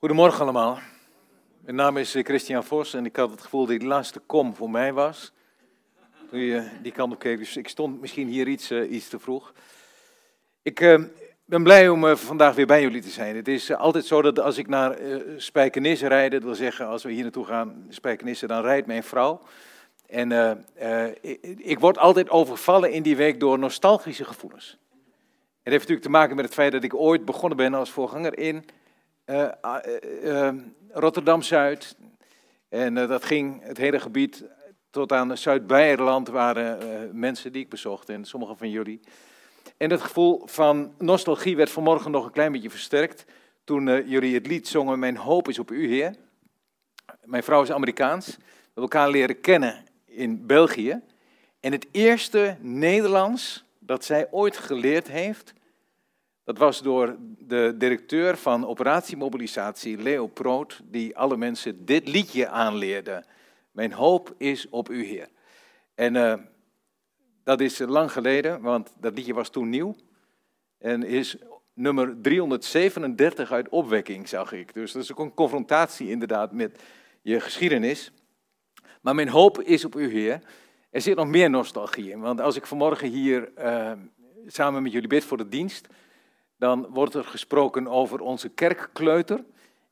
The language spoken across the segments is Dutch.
Goedemorgen allemaal. Mijn naam is eh, Christian Vos en ik had het gevoel dat die laatste kom voor mij was. Toen je die kant op keek, dus ik stond misschien hier iets, uh, iets te vroeg. Ik uh, ben blij om vandaag weer bij jullie te zijn. Het is altijd zo dat als ik naar Spijkenisse rijd, dat wil zeggen als we hier naartoe gaan, Spijkenisse, dan rijdt mijn vrouw. En ik, ik word altijd overvallen in die week door nostalgische gevoelens. Het heeft natuurlijk te maken met het feit dat ik ooit begonnen ben als voorganger in uh, uh, Rotterdam-Zuid. En dat ging het hele gebied tot aan Zuid-Beierland waren mensen die ik bezocht en sommige van jullie. En het gevoel van nostalgie werd vanmorgen nog een klein beetje versterkt toen jullie het lied zongen Mijn hoop is op u, Heer. Mijn vrouw is Amerikaans. We hebben elkaar leren kennen in België. En het eerste Nederlands dat zij ooit geleerd heeft, dat was door de directeur van operatiemobilisatie, Leo Proot, die alle mensen dit liedje aanleerde. Mijn hoop is op u, Heer. En uh, dat is lang geleden, want dat liedje was toen nieuw. En is nummer 337 uit opwekking, zag ik. Dus dat is ook een confrontatie inderdaad met je geschiedenis. Maar mijn hoop is op u, Heer. Er zit nog meer nostalgie in. Want als ik vanmorgen hier uh, samen met jullie bid voor de dienst dan wordt er gesproken over onze kerkkleuter.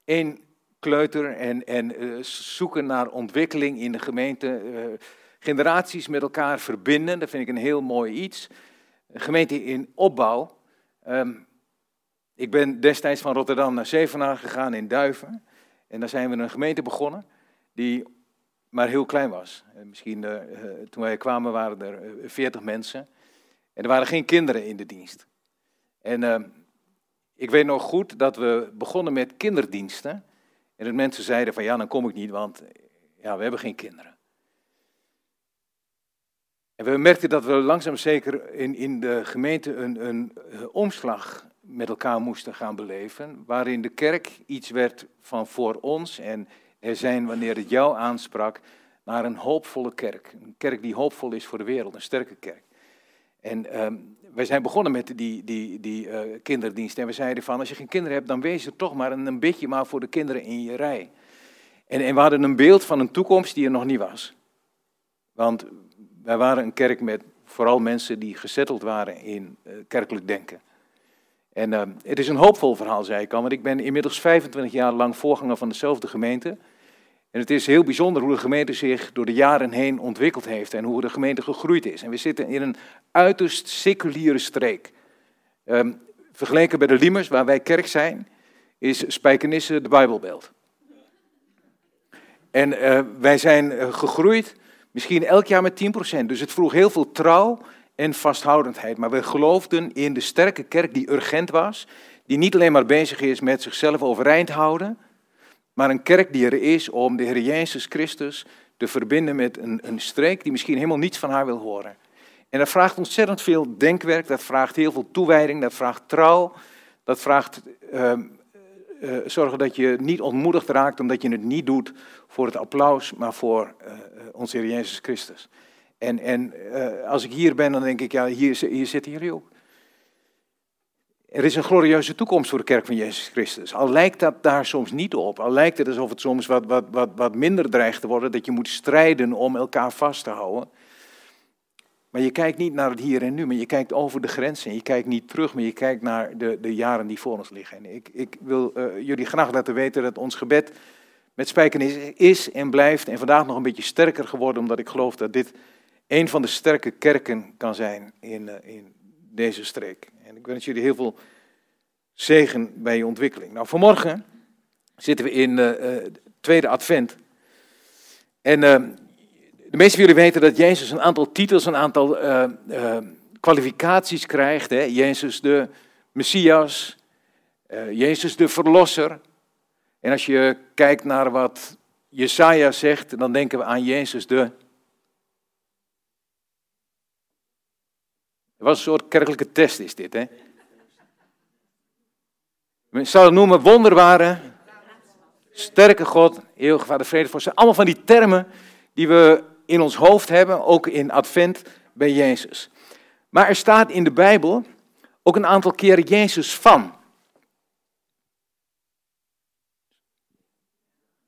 Eén kleuter en, en uh, zoeken naar ontwikkeling in de gemeente. Uh, generaties met elkaar verbinden, dat vind ik een heel mooi iets. Een gemeente in opbouw. Um, ik ben destijds van Rotterdam naar Zevenaar gegaan in Duiven. En daar zijn we een gemeente begonnen die maar heel klein was. Misschien uh, toen wij kwamen waren er veertig mensen. En er waren geen kinderen in de dienst. En uh, ik weet nog goed dat we begonnen met kinderdiensten. En dat mensen zeiden van ja, dan kom ik niet, want ja, we hebben geen kinderen. En we merkten dat we langzaam zeker in, in de gemeente een, een, een omslag met elkaar moesten gaan beleven. Waarin de kerk iets werd van voor ons en er zijn, wanneer het jou aansprak, naar een hoopvolle kerk. Een kerk die hoopvol is voor de wereld, een sterke kerk. En um, wij zijn begonnen met die, die, die uh, kinderdienst. En we zeiden van, als je geen kinderen hebt, dan wees er toch maar een, beetje maar voor de kinderen in je rij. En, en we hadden een beeld van een toekomst die er nog niet was. Want wij waren een kerk met vooral mensen die gezetteld waren in uh, kerkelijk denken. En uh, het is een hoopvol verhaal, zei ik al, want ik ben inmiddels 25 jaar lang voorganger van dezelfde gemeente. En het is heel bijzonder hoe de gemeente zich door de jaren heen ontwikkeld heeft en hoe de gemeente gegroeid is. En we zitten in een uiterst seculiere streek. Um, vergeleken bij de Liemers, waar wij kerk zijn, is Spijkenisse de Bijbelbelt. En uh, wij zijn uh, gegroeid misschien elk jaar met 10%. Dus het vroeg heel veel trouw en vasthoudendheid. Maar we geloofden in de sterke kerk die urgent was. Die niet alleen maar bezig is met zichzelf overeind houden maar een kerk die er is om de Heer Jezus Christus te verbinden met een, een streek die misschien helemaal niets van haar wil horen. En dat vraagt ontzettend veel denkwerk, dat vraagt heel veel toewijding, dat vraagt trouw, dat vraagt uh, uh, zorgen dat je niet ontmoedigd raakt omdat je het niet doet voor het applaus, maar voor uh, onze Heer Jezus Christus. En, en als ik hier ben, dan denk ik, ja, hier, hier zitten jullie ook. Er is een glorieuze toekomst voor de kerk van Jezus Christus. Al lijkt dat daar soms niet op. Al lijkt het alsof het soms wat, wat, wat, wat minder dreigt te worden. Dat je moet strijden om elkaar vast te houden. Maar je kijkt niet naar het hier en nu, maar je kijkt over de grenzen. Je kijkt niet terug, maar je kijkt naar de, de jaren die voor ons liggen. En ik, ik wil uh, jullie graag laten weten dat ons gebed met spijkenis is en blijft. En vandaag nog een beetje sterker geworden, omdat ik geloof dat dit een van de sterke kerken kan zijn in, uh, in deze streek. Ik wens jullie heel veel zegen bij je ontwikkeling. Nou, vanmorgen zitten we in uh, tweede advent. En uh, de meeste van jullie weten dat Jezus een aantal titels, een aantal kwalificaties krijgt. Hè? Jezus de Messias, Jezus de Verlosser. En als je kijkt naar wat Jesaja zegt, dan denken we aan Jezus de was een soort kerkelijke test is dit, hè? Men zou het noemen wonderbare, sterke God, eeuwige Vader, vrede voor. zijn allemaal van die termen die we in ons hoofd hebben, ook in Advent bij Jezus. Maar er staat in de Bijbel ook een aantal keren Jezus van.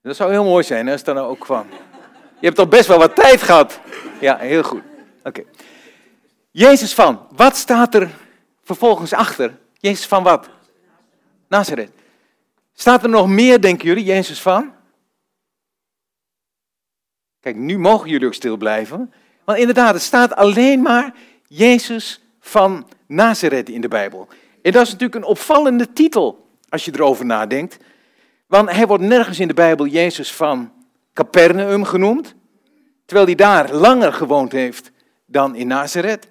Dat zou heel mooi zijn als het dan ook kwam. Je hebt toch best wel wat tijd gehad. Ja, heel goed. Oké. Jezus van, wat staat er vervolgens achter? Jezus van wat? Nazareth. Staat er nog meer, denken jullie, Jezus van? Kijk, nu mogen jullie ook stil blijven. Want inderdaad, het staat alleen maar Jezus van Nazareth in de Bijbel. En dat is natuurlijk een opvallende titel, als je erover nadenkt. Want hij wordt nergens in de Bijbel Jezus van Capernaum genoemd, terwijl hij daar langer gewoond heeft dan in Nazareth.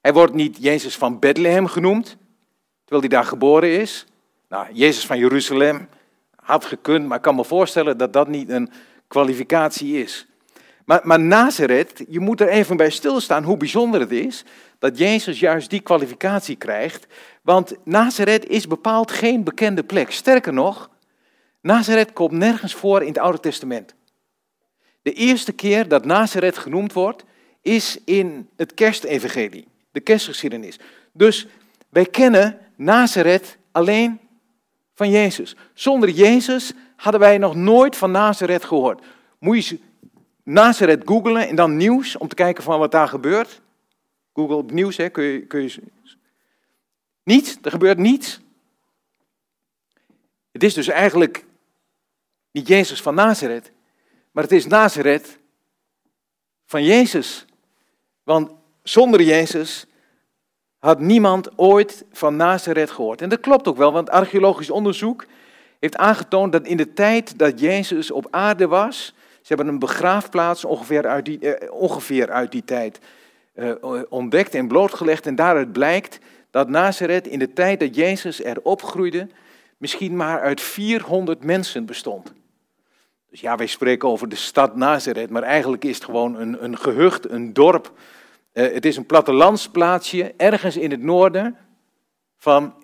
Hij wordt niet Jezus van Bethlehem genoemd, terwijl hij daar geboren is. Nou, Jezus van Jeruzalem had gekund, maar ik kan me voorstellen dat dat niet een kwalificatie is. Maar, maar Nazareth, je moet er even bij stilstaan hoe bijzonder het is dat Jezus juist die kwalificatie krijgt. Want Nazareth is bepaald geen bekende plek. Sterker nog, Nazareth komt nergens voor in het Oude Testament. De eerste keer dat Nazareth genoemd wordt, is in het kerstevangelie, de kerstgeschiedenis. Dus wij kennen Nazareth alleen van Jezus. Zonder Jezus hadden wij nog nooit van Nazareth gehoord. Moet je Nazareth googlen en dan nieuws om te kijken van wat daar gebeurt. Google op nieuws, hè, kun je, kun je... Niets, er gebeurt niets. Het is dus eigenlijk niet Jezus van Nazareth, maar het is Nazareth van Jezus. Want zonder Jezus had niemand ooit van Nazareth gehoord. En dat klopt ook wel, want archeologisch onderzoek heeft aangetoond dat in de tijd dat Jezus op aarde was, ze hebben een begraafplaats ongeveer uit die, eh, ongeveer uit die tijd eh, ontdekt en blootgelegd. En daaruit blijkt dat Nazareth in de tijd dat Jezus er opgroeide, misschien maar uit 400 mensen bestond. Dus ja, wij spreken over de stad Nazareth, maar eigenlijk is het gewoon een, een gehucht, een dorp. Uh, het is een plattelandsplaatsje ergens in het noorden van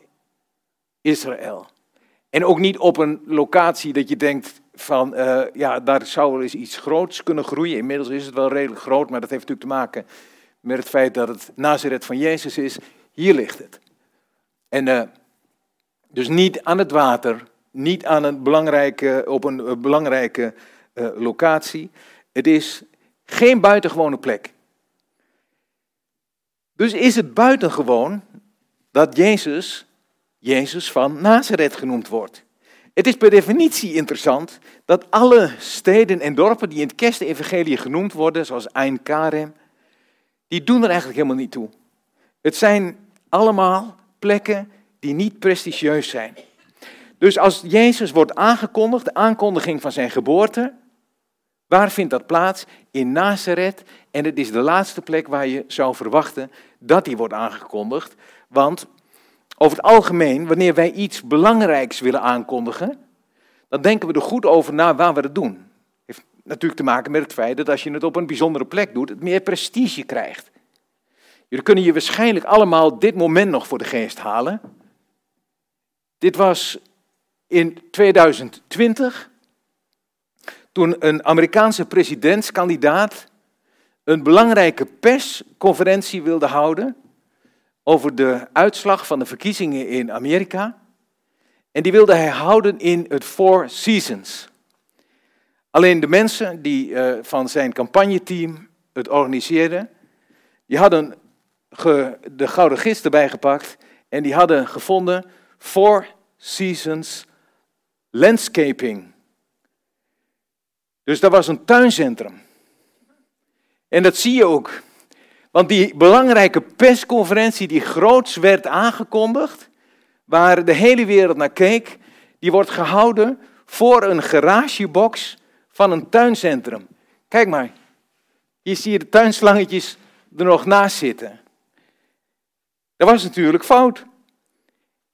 Israël. En ook niet op een locatie dat je denkt van, uh, ja, daar zou wel eens iets groots kunnen groeien. Inmiddels is het wel redelijk groot, maar dat heeft natuurlijk te maken met het feit dat het Nazareth van Jezus is. Hier ligt het. En uh, dus niet aan het water, niet aan een belangrijke, op een belangrijke locatie. Het is geen buitengewone plek. Dus is het buitengewoon dat Jezus, Jezus van Nazareth genoemd wordt. Het is per definitie interessant dat alle steden en dorpen die in het kerstevangelie genoemd worden, zoals Ein Karem, die doen er eigenlijk helemaal niet toe. Het zijn allemaal plekken die niet prestigieus zijn. Dus als Jezus wordt aangekondigd, de aankondiging van zijn geboorte, waar vindt dat plaats? In Nazareth. En het is de laatste plek waar je zou verwachten dat hij wordt aangekondigd. Want over het algemeen, wanneer wij iets belangrijks willen aankondigen, dan denken we er goed over na waar we het doen. Heeft natuurlijk te maken met het feit dat als je het op een bijzondere plek doet, het meer prestige krijgt. Jullie kunnen je waarschijnlijk allemaal dit moment nog voor de geest halen. Dit was in 2020, toen een Amerikaanse presidentskandidaat een belangrijke persconferentie wilde houden over de uitslag van de verkiezingen in Amerika. En die wilde hij houden in het Four Seasons. Alleen de mensen die uh, van zijn campagneteam het organiseerden, die hadden de gouden gids erbij gepakt en die hadden gevonden Four Seasons Landscaping. Dus dat was een tuincentrum. En dat zie je ook. Want die belangrijke persconferentie die groots werd aangekondigd, waar de hele wereld naar keek, die wordt gehouden voor een garagebox van een tuincentrum. Kijk maar, hier zie je de tuinslangetjes er nog naast zitten. Dat was natuurlijk fout.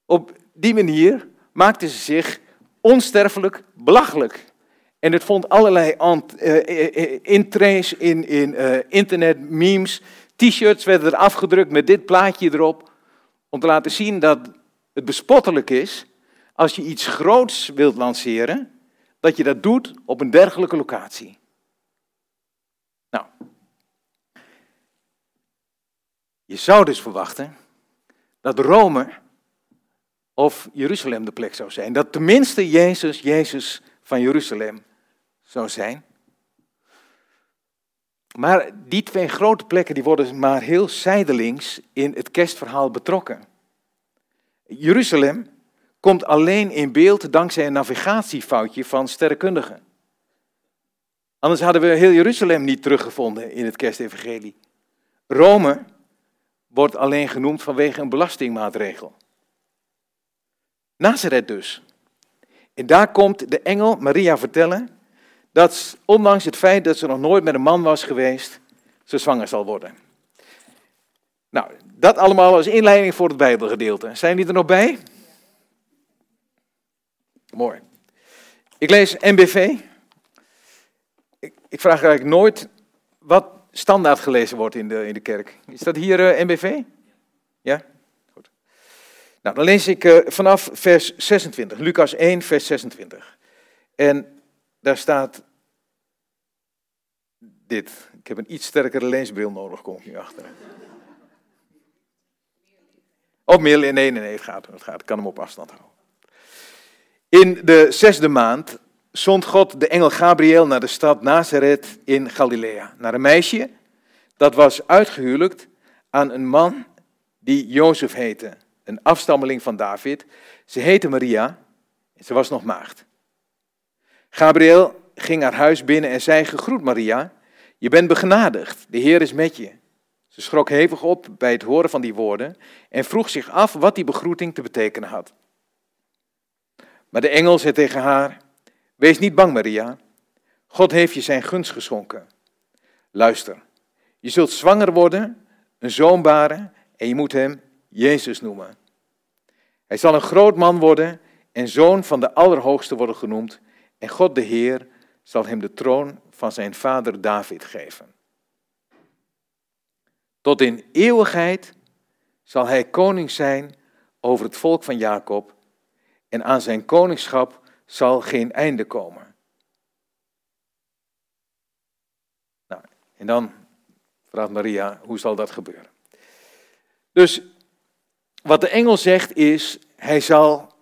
Op die manier maakten ze zich onsterfelijk belachelijk. En het vond allerlei uh, intrays in, in uh, internet, memes. T-shirts werden er afgedrukt met dit plaatje erop. Om te laten zien dat het bespottelijk is als je iets groots wilt lanceren, dat je dat doet op een dergelijke locatie. Nou, je zou dus verwachten dat Rome of Jeruzalem de plek zou zijn. Dat tenminste Jezus, Jezus van Jeruzalem zou zijn. Maar die twee grote plekken die worden maar heel zijdelings in het kerstverhaal betrokken. Jeruzalem komt alleen in beeld dankzij een navigatiefoutje van sterrenkundigen. Anders hadden we heel Jeruzalem niet teruggevonden in het kerstevangelie. Rome wordt alleen genoemd vanwege een belastingmaatregel. Nazareth dus. En daar komt de engel Maria vertellen dat ondanks het feit dat ze nog nooit met een man was geweest, ze zwanger zal worden. Nou, dat allemaal als inleiding voor het Bijbelgedeelte. Zijn die er nog bij? Mooi. Ik lees MBV. Ik, ik vraag eigenlijk nooit wat standaard gelezen wordt in de, in de kerk. Is dat hier uh, eh, MBV? Ja? Goed. Nou, dan lees ik uh, vanaf vers 26, Lucas 1, vers 26. En daar staat dit. Ik heb een iets sterkere leesbril nodig, kom ik nu achter. Of meer, nee, nee, nee, het gaat, het gaat. Ik kan hem op afstand houden. In de zesde maand zond God de engel Gabriel naar de stad Nazareth in Galilea. Naar een meisje dat was uitgehuwelijkt aan een man die Jozef heette. Een afstammeling van David. Ze heette Maria en ze was nog maagd. Gabriel ging haar huis binnen en zei, gegroet Maria, je bent begenadigd, de Heer is met je. Ze schrok hevig op bij het horen van die woorden en vroeg zich af wat die begroeting te betekenen had. Maar de engel zei tegen haar, wees niet bang Maria, God heeft je zijn gunst geschonken. Luister, je zult zwanger worden, een zoon baren en je moet hem Jezus noemen. Hij zal een groot man worden en zoon van de Allerhoogste worden genoemd en God de Heer zal hem de troon van zijn vader David geven. Tot in eeuwigheid zal hij koning zijn over het volk van Jacob en aan zijn koningschap zal geen einde komen. Nou, en dan vraagt Maria, hoe zal dat gebeuren? Dus wat de engel zegt is, hij zal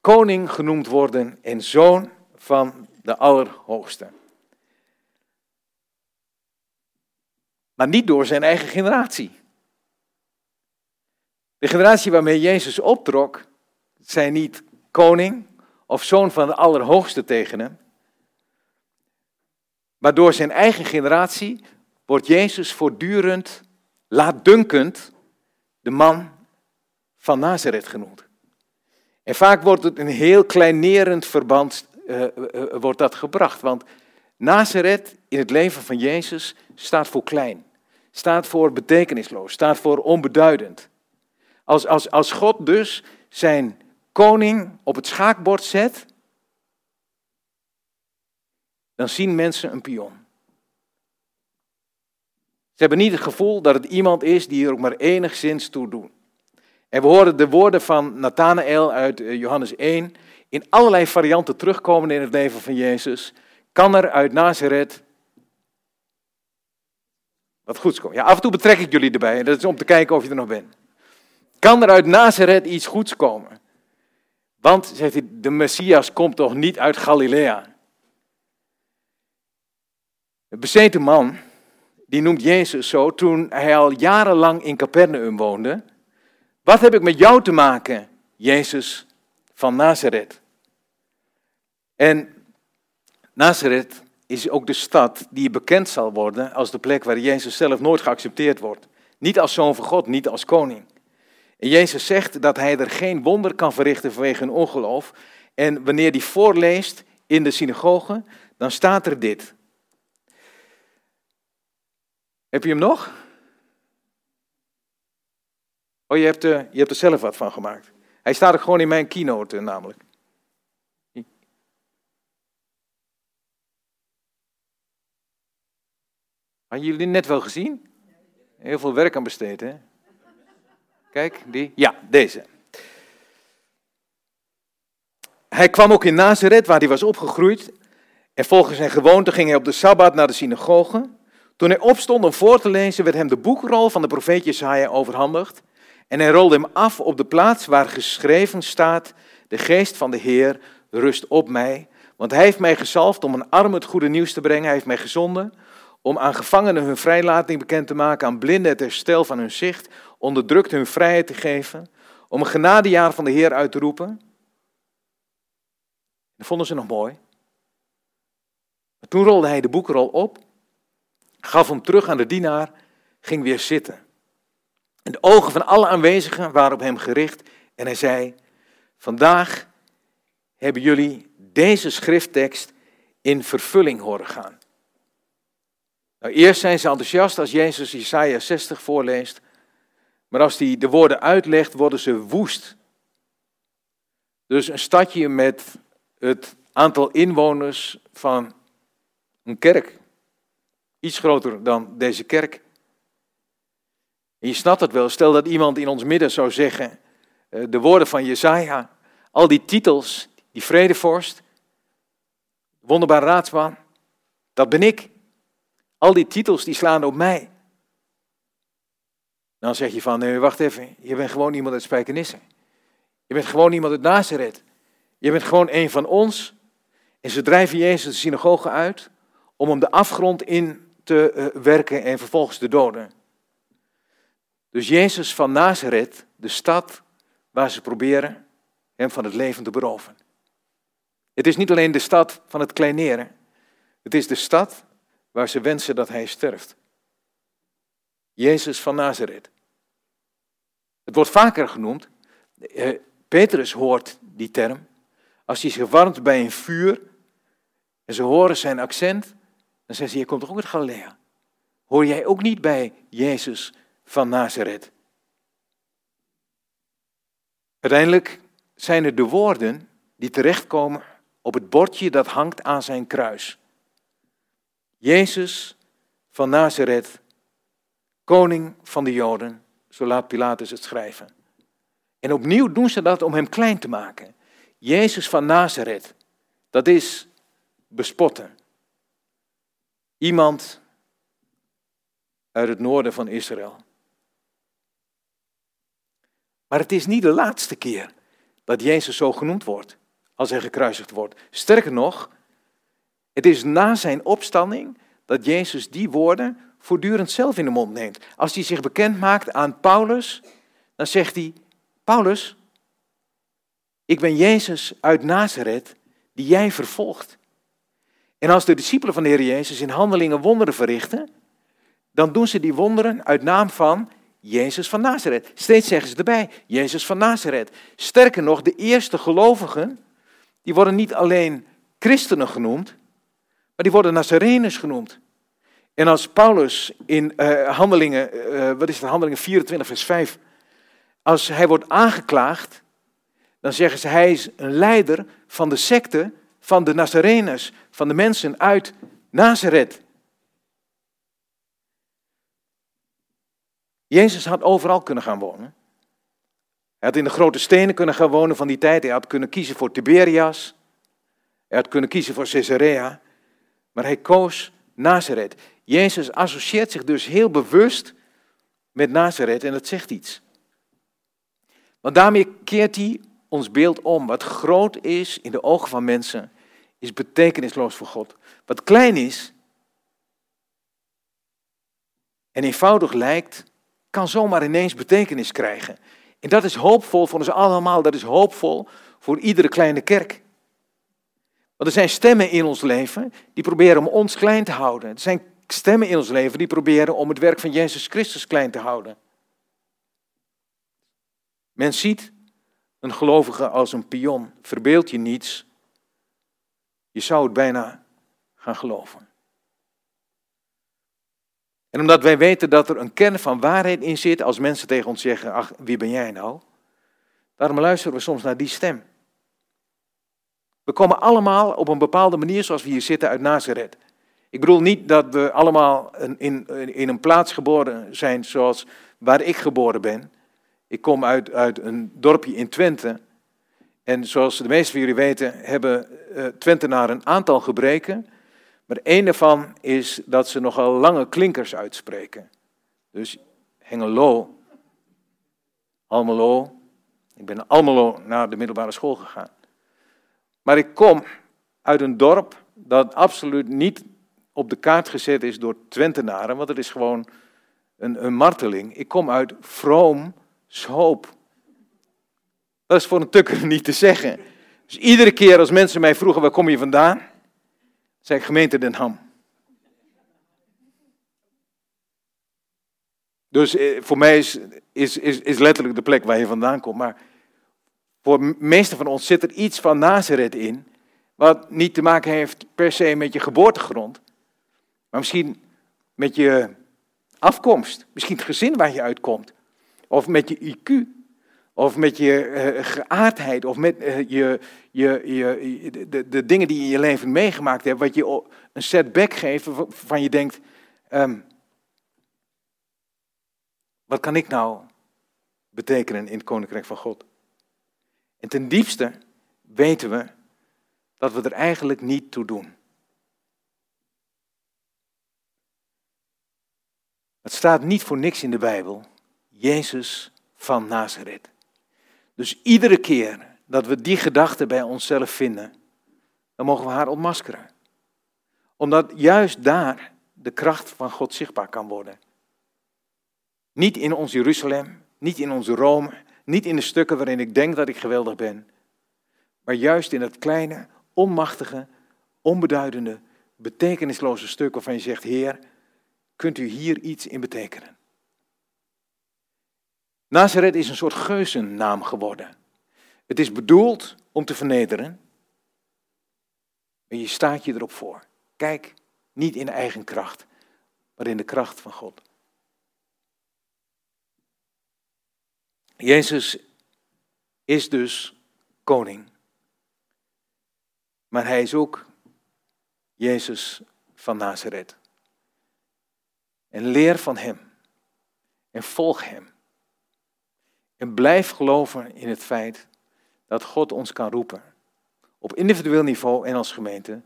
koning genoemd worden en zoon van de Allerhoogste. Maar niet door zijn eigen generatie. De generatie waarmee Jezus optrok, zijn niet koning of zoon van de Allerhoogste tegen hem. Maar door zijn eigen generatie wordt Jezus voortdurend, laatdunkend, de man van Nazareth genoemd. En vaak wordt het een heel kleinerend verband uh, wordt dat gebracht. Want Nazareth in het leven van Jezus staat voor klein, staat voor betekenisloos, staat voor onbeduidend. Als, als, als God dus zijn koning op het schaakbord zet, dan zien mensen een pion. Ze hebben niet het gevoel dat het iemand is die er ook maar enigszins toe doet. En we horen de woorden van Nathanael uit eh, Johannes 1 in allerlei varianten terugkomen in het leven van Jezus. Kan er uit Nazareth wat goeds komen? Ja, af en toe betrek ik jullie erbij. Dat is om te kijken of je er nog bent. Kan er uit Nazareth iets goeds komen? Want, zegt hij, de Messias komt toch niet uit Galilea? De bezeten man, die noemt Jezus zo toen hij al jarenlang in Capernaum woonde. Wat heb ik met jou te maken, Jezus van Nazareth? En Nazareth is ook de stad die bekend zal worden als de plek waar Jezus zelf nooit geaccepteerd wordt. Niet als zoon van God, niet als koning. En Jezus zegt dat hij er geen wonder kan verrichten vanwege een ongeloof. En wanneer hij voorleest in de synagoge, dan staat er dit. Heb je hem nog? Oh, je hebt, er, je hebt er zelf wat van gemaakt. Hij staat er gewoon in mijn keynote namelijk. Hadden jullie net wel gezien? Heel veel werk aan besteed, hè? Kijk, die. Ja, deze. Hij kwam ook in Nazareth, waar hij was opgegroeid. En volgens zijn gewoonte ging hij op de Sabbat naar de synagoge. Toen hij opstond om voor te lezen, werd hem de boekrol van de profeet Jesaja overhandigd. En hij rolde hem af op de plaats waar geschreven staat, de geest van de Heer rust op mij, Want hij heeft mij gezalfd om een arm het goede nieuws te brengen. Hij heeft mij gezonden om aan gevangenen hun vrijlating bekend te maken, aan blinden het herstel van hun zicht, onderdrukt hun vrijheid te geven, om een genadejaar van de Heer uit te roepen. Dat vonden ze nog mooi. Toen rolde hij de boekrol op, gaf hem terug aan de dienaar, ging weer zitten. En de ogen van alle aanwezigen waren op hem gericht en hij zei, vandaag hebben jullie deze schrifttekst in vervulling horen gaan. Nou, eerst zijn ze enthousiast als Jezus Isaiah 60 voorleest, maar als hij de woorden uitlegt, worden ze woest. Dus een stadje met het aantal inwoners van een kerk, iets groter dan deze kerk. Je snapt het wel, stel dat iemand in ons midden zou zeggen, eh, de woorden van Jesaja, al die titels, die vredevorst, wonderbare raadsman, dat ben ik. Al die titels die slaan op mij. Dan zeg je van, nee, wacht even, je bent gewoon iemand uit Spijkenisse. Je bent gewoon iemand uit Nazareth. Je bent gewoon een van ons. En ze drijven Jezus de synagoge uit om hem de afgrond in te eh, werken en vervolgens te doden. Dus Jezus van Nazareth, de stad waar ze proberen hem van het leven te beroven. Het is niet alleen de stad van het kleineren. Het is de stad waar ze wensen dat hij sterft. Jezus van Nazareth. Het wordt vaker genoemd. Eh, Petrus hoort die term. Als hij zich warmt bij een vuur en ze horen zijn accent, dan zeggen ze, je komt toch ook uit Galilea? Hoor jij ook niet bij Jezus van Nazareth? Uiteindelijk zijn het de woorden die terechtkomen op het bordje dat hangt aan zijn kruis. Jezus van Nazareth, koning van de Joden, zo laat Pilatus het schrijven. En opnieuw doen ze dat om hem klein te maken. Jezus van Nazareth, dat is bespotten. Iemand uit het noorden van Israël. Maar het is niet de laatste keer dat Jezus zo genoemd wordt als hij gekruisigd wordt. Sterker nog, het is na zijn opstanding dat Jezus die woorden voortdurend zelf in de mond neemt. Als hij zich bekend maakt aan Paulus, dan zegt hij: Paulus, ik ben Jezus uit Nazareth die jij vervolgt. En als de discipelen van de Heer Jezus in handelingen wonderen verrichten, dan doen ze die wonderen uit naam van Jezus van Nazareth. Steeds zeggen ze erbij, Jezus van Nazareth. Sterker nog, de eerste gelovigen, die worden niet alleen christenen genoemd, maar die worden Nazareners genoemd. En als Paulus in uh, handelingen, uh, wat is het, handelingen 24 vers 5, als hij wordt aangeklaagd, dan zeggen ze hij is een leider van de secte van de Nazareners, van de mensen uit Nazareth. Jezus had overal kunnen gaan wonen. Hij had in de grote stenen kunnen gaan wonen van die tijd. Hij had kunnen kiezen voor Tiberias. Hij had kunnen kiezen voor Caesarea. Maar hij koos Nazareth. Jezus associeert zich dus heel bewust met Nazareth en dat zegt iets. Want daarmee keert hij ons beeld om. Wat groot is in de ogen van mensen, is betekenisloos voor God. Wat klein is en eenvoudig lijkt, kan zomaar ineens betekenis krijgen. En dat is hoopvol voor ons allemaal, dat is hoopvol voor iedere kleine kerk. Want er zijn stemmen in ons leven die proberen om ons klein te houden. Er zijn stemmen in ons leven die proberen om het werk van Jezus Christus klein te houden. Men ziet een gelovige als een pion. Verbeeld je niets. Je zou het bijna gaan geloven. En omdat wij weten dat er een kern van waarheid in zit als mensen tegen ons zeggen, ach, wie ben jij nou? Daarom luisteren we soms naar die stem. We komen allemaal op een bepaalde manier zoals we hier zitten uit Nazareth. Ik bedoel niet dat we allemaal in, in een plaats geboren zijn zoals waar ik geboren ben. Ik kom uit, uit een dorpje in Twente. En zoals de meesten van jullie weten, hebben uh, Twentenaren een aantal gebreken. Maar één daarvan is dat ze nogal lange klinkers uitspreken. Dus Hengelo, Almelo. Ik ben Almelo naar de middelbare school gegaan. Maar ik kom uit een dorp dat absoluut niet op de kaart gezet is door Twentenaren, want het is gewoon een, een marteling. Ik kom uit Vroom Schoop. Dat is voor een tukker niet te zeggen. Dus iedere keer als mensen mij vroegen, waar kom je vandaan? Ik gemeente Den Ham. Dus eh, voor mij is, is, is, is letterlijk de plek waar je vandaan komt. Maar voor de meeste van ons zit er iets van Nazareth in, wat niet te maken heeft per se met je geboortegrond, maar misschien met je afkomst, misschien het gezin waar je uitkomt, of met je IQ, of met je uh, geaardheid, of met uh, je, je, je, de, de dingen die je in je leven meegemaakt hebt, wat je een setback geeft waarvan je denkt, um, wat kan ik nou betekenen in het Koninkrijk van God? En ten diepste weten we dat we er eigenlijk niet toe doen. Het staat niet voor niks in de Bijbel. Jezus van Nazareth. Dus iedere keer dat we die gedachte bij onszelf vinden, dan mogen we haar ontmaskeren. Omdat juist daar de kracht van God zichtbaar kan worden. Niet in ons Jeruzalem, niet in onze Rome, niet in de stukken waarin ik denk dat ik geweldig ben, maar juist in het kleine, onmachtige, onbeduidende, betekenisloze stuk waarvan je zegt, Heer, kunt u hier iets in betekenen? Nazareth is een soort geuzennaam geworden. Het is bedoeld om te vernederen, maar je staat je erop voor. Kijk, niet in eigen kracht, maar in de kracht van God. Jezus is dus koning. Maar hij is ook Jezus van Nazareth. En leer van hem. En volg hem. En blijf geloven in het feit dat God ons kan roepen. Op individueel niveau en als gemeente.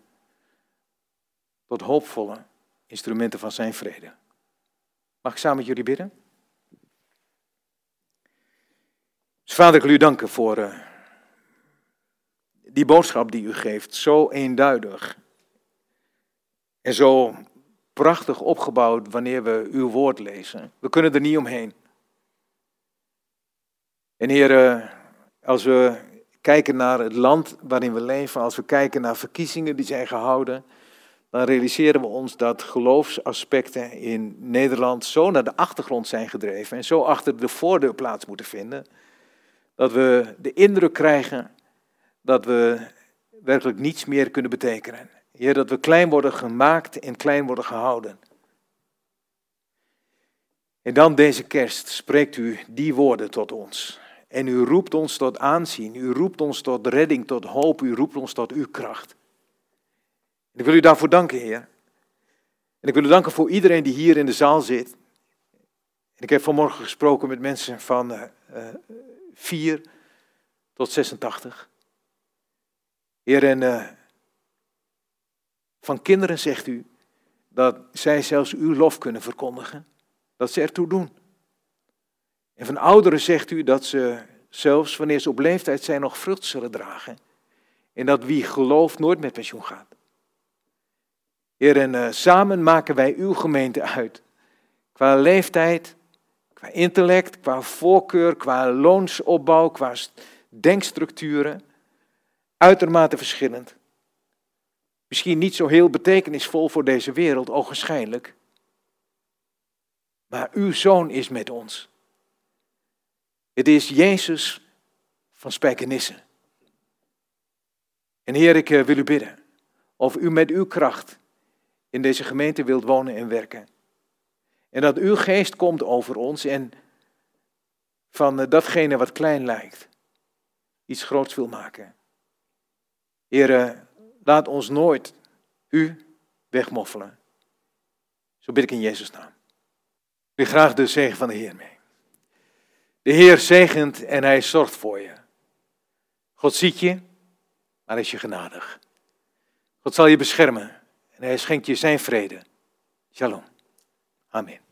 Tot hoopvolle instrumenten van zijn vrede. Mag ik samen met jullie bidden? Dus vader, ik wil u danken voor uh, die boodschap die u geeft. Zo eenduidig. En zo prachtig opgebouwd wanneer we uw woord lezen. We kunnen er niet omheen. En Heer, als we kijken naar het land waarin we leven, als we kijken naar verkiezingen die zijn gehouden, dan realiseren we ons dat geloofsaspecten in Nederland zo naar de achtergrond zijn gedreven en zo achter de voordeur plaats moeten vinden, dat we de indruk krijgen dat we werkelijk niets meer kunnen betekenen. Heer, dat we klein worden gemaakt en klein worden gehouden. En dan deze kerst spreekt u die woorden tot ons. En u roept ons tot aanzien, u roept ons tot redding, tot hoop, u roept ons tot uw kracht. En ik wil u daarvoor danken, Heer. En ik wil u danken voor iedereen die hier in de zaal zit. En ik heb vanmorgen gesproken met mensen van uh, uh, 4 tot 86. Heer, en uh, van kinderen zegt u dat zij zelfs uw lof kunnen verkondigen. Dat ze ertoe doen. En van ouderen zegt u dat ze zelfs wanneer ze op leeftijd zijn nog vrucht zullen dragen. En dat wie gelooft nooit met pensioen gaat. Heer, en uh, samen maken wij uw gemeente uit. Qua leeftijd, qua intellect, qua voorkeur, qua loonsopbouw, qua denkstructuren. Uitermate verschillend. Misschien niet zo heel betekenisvol voor deze wereld, ogenschijnlijk. Maar uw zoon is met ons. Het is Jezus van Spijkenisse. En Heer, ik eh, wil u bidden of u met uw kracht in deze gemeente wilt wonen en werken. En dat uw geest komt over ons en van eh, datgene wat klein lijkt, iets groots wil maken. Heer, eh, laat ons nooit u wegmoffelen. Zo bid ik in Jezus' naam. Ik graag de zegen van de Heer mee. De Heer zegent en hij zorgt voor je. God ziet je, maar is je genadig. God zal je beschermen en hij schenkt je zijn vrede. Shalom. Amen.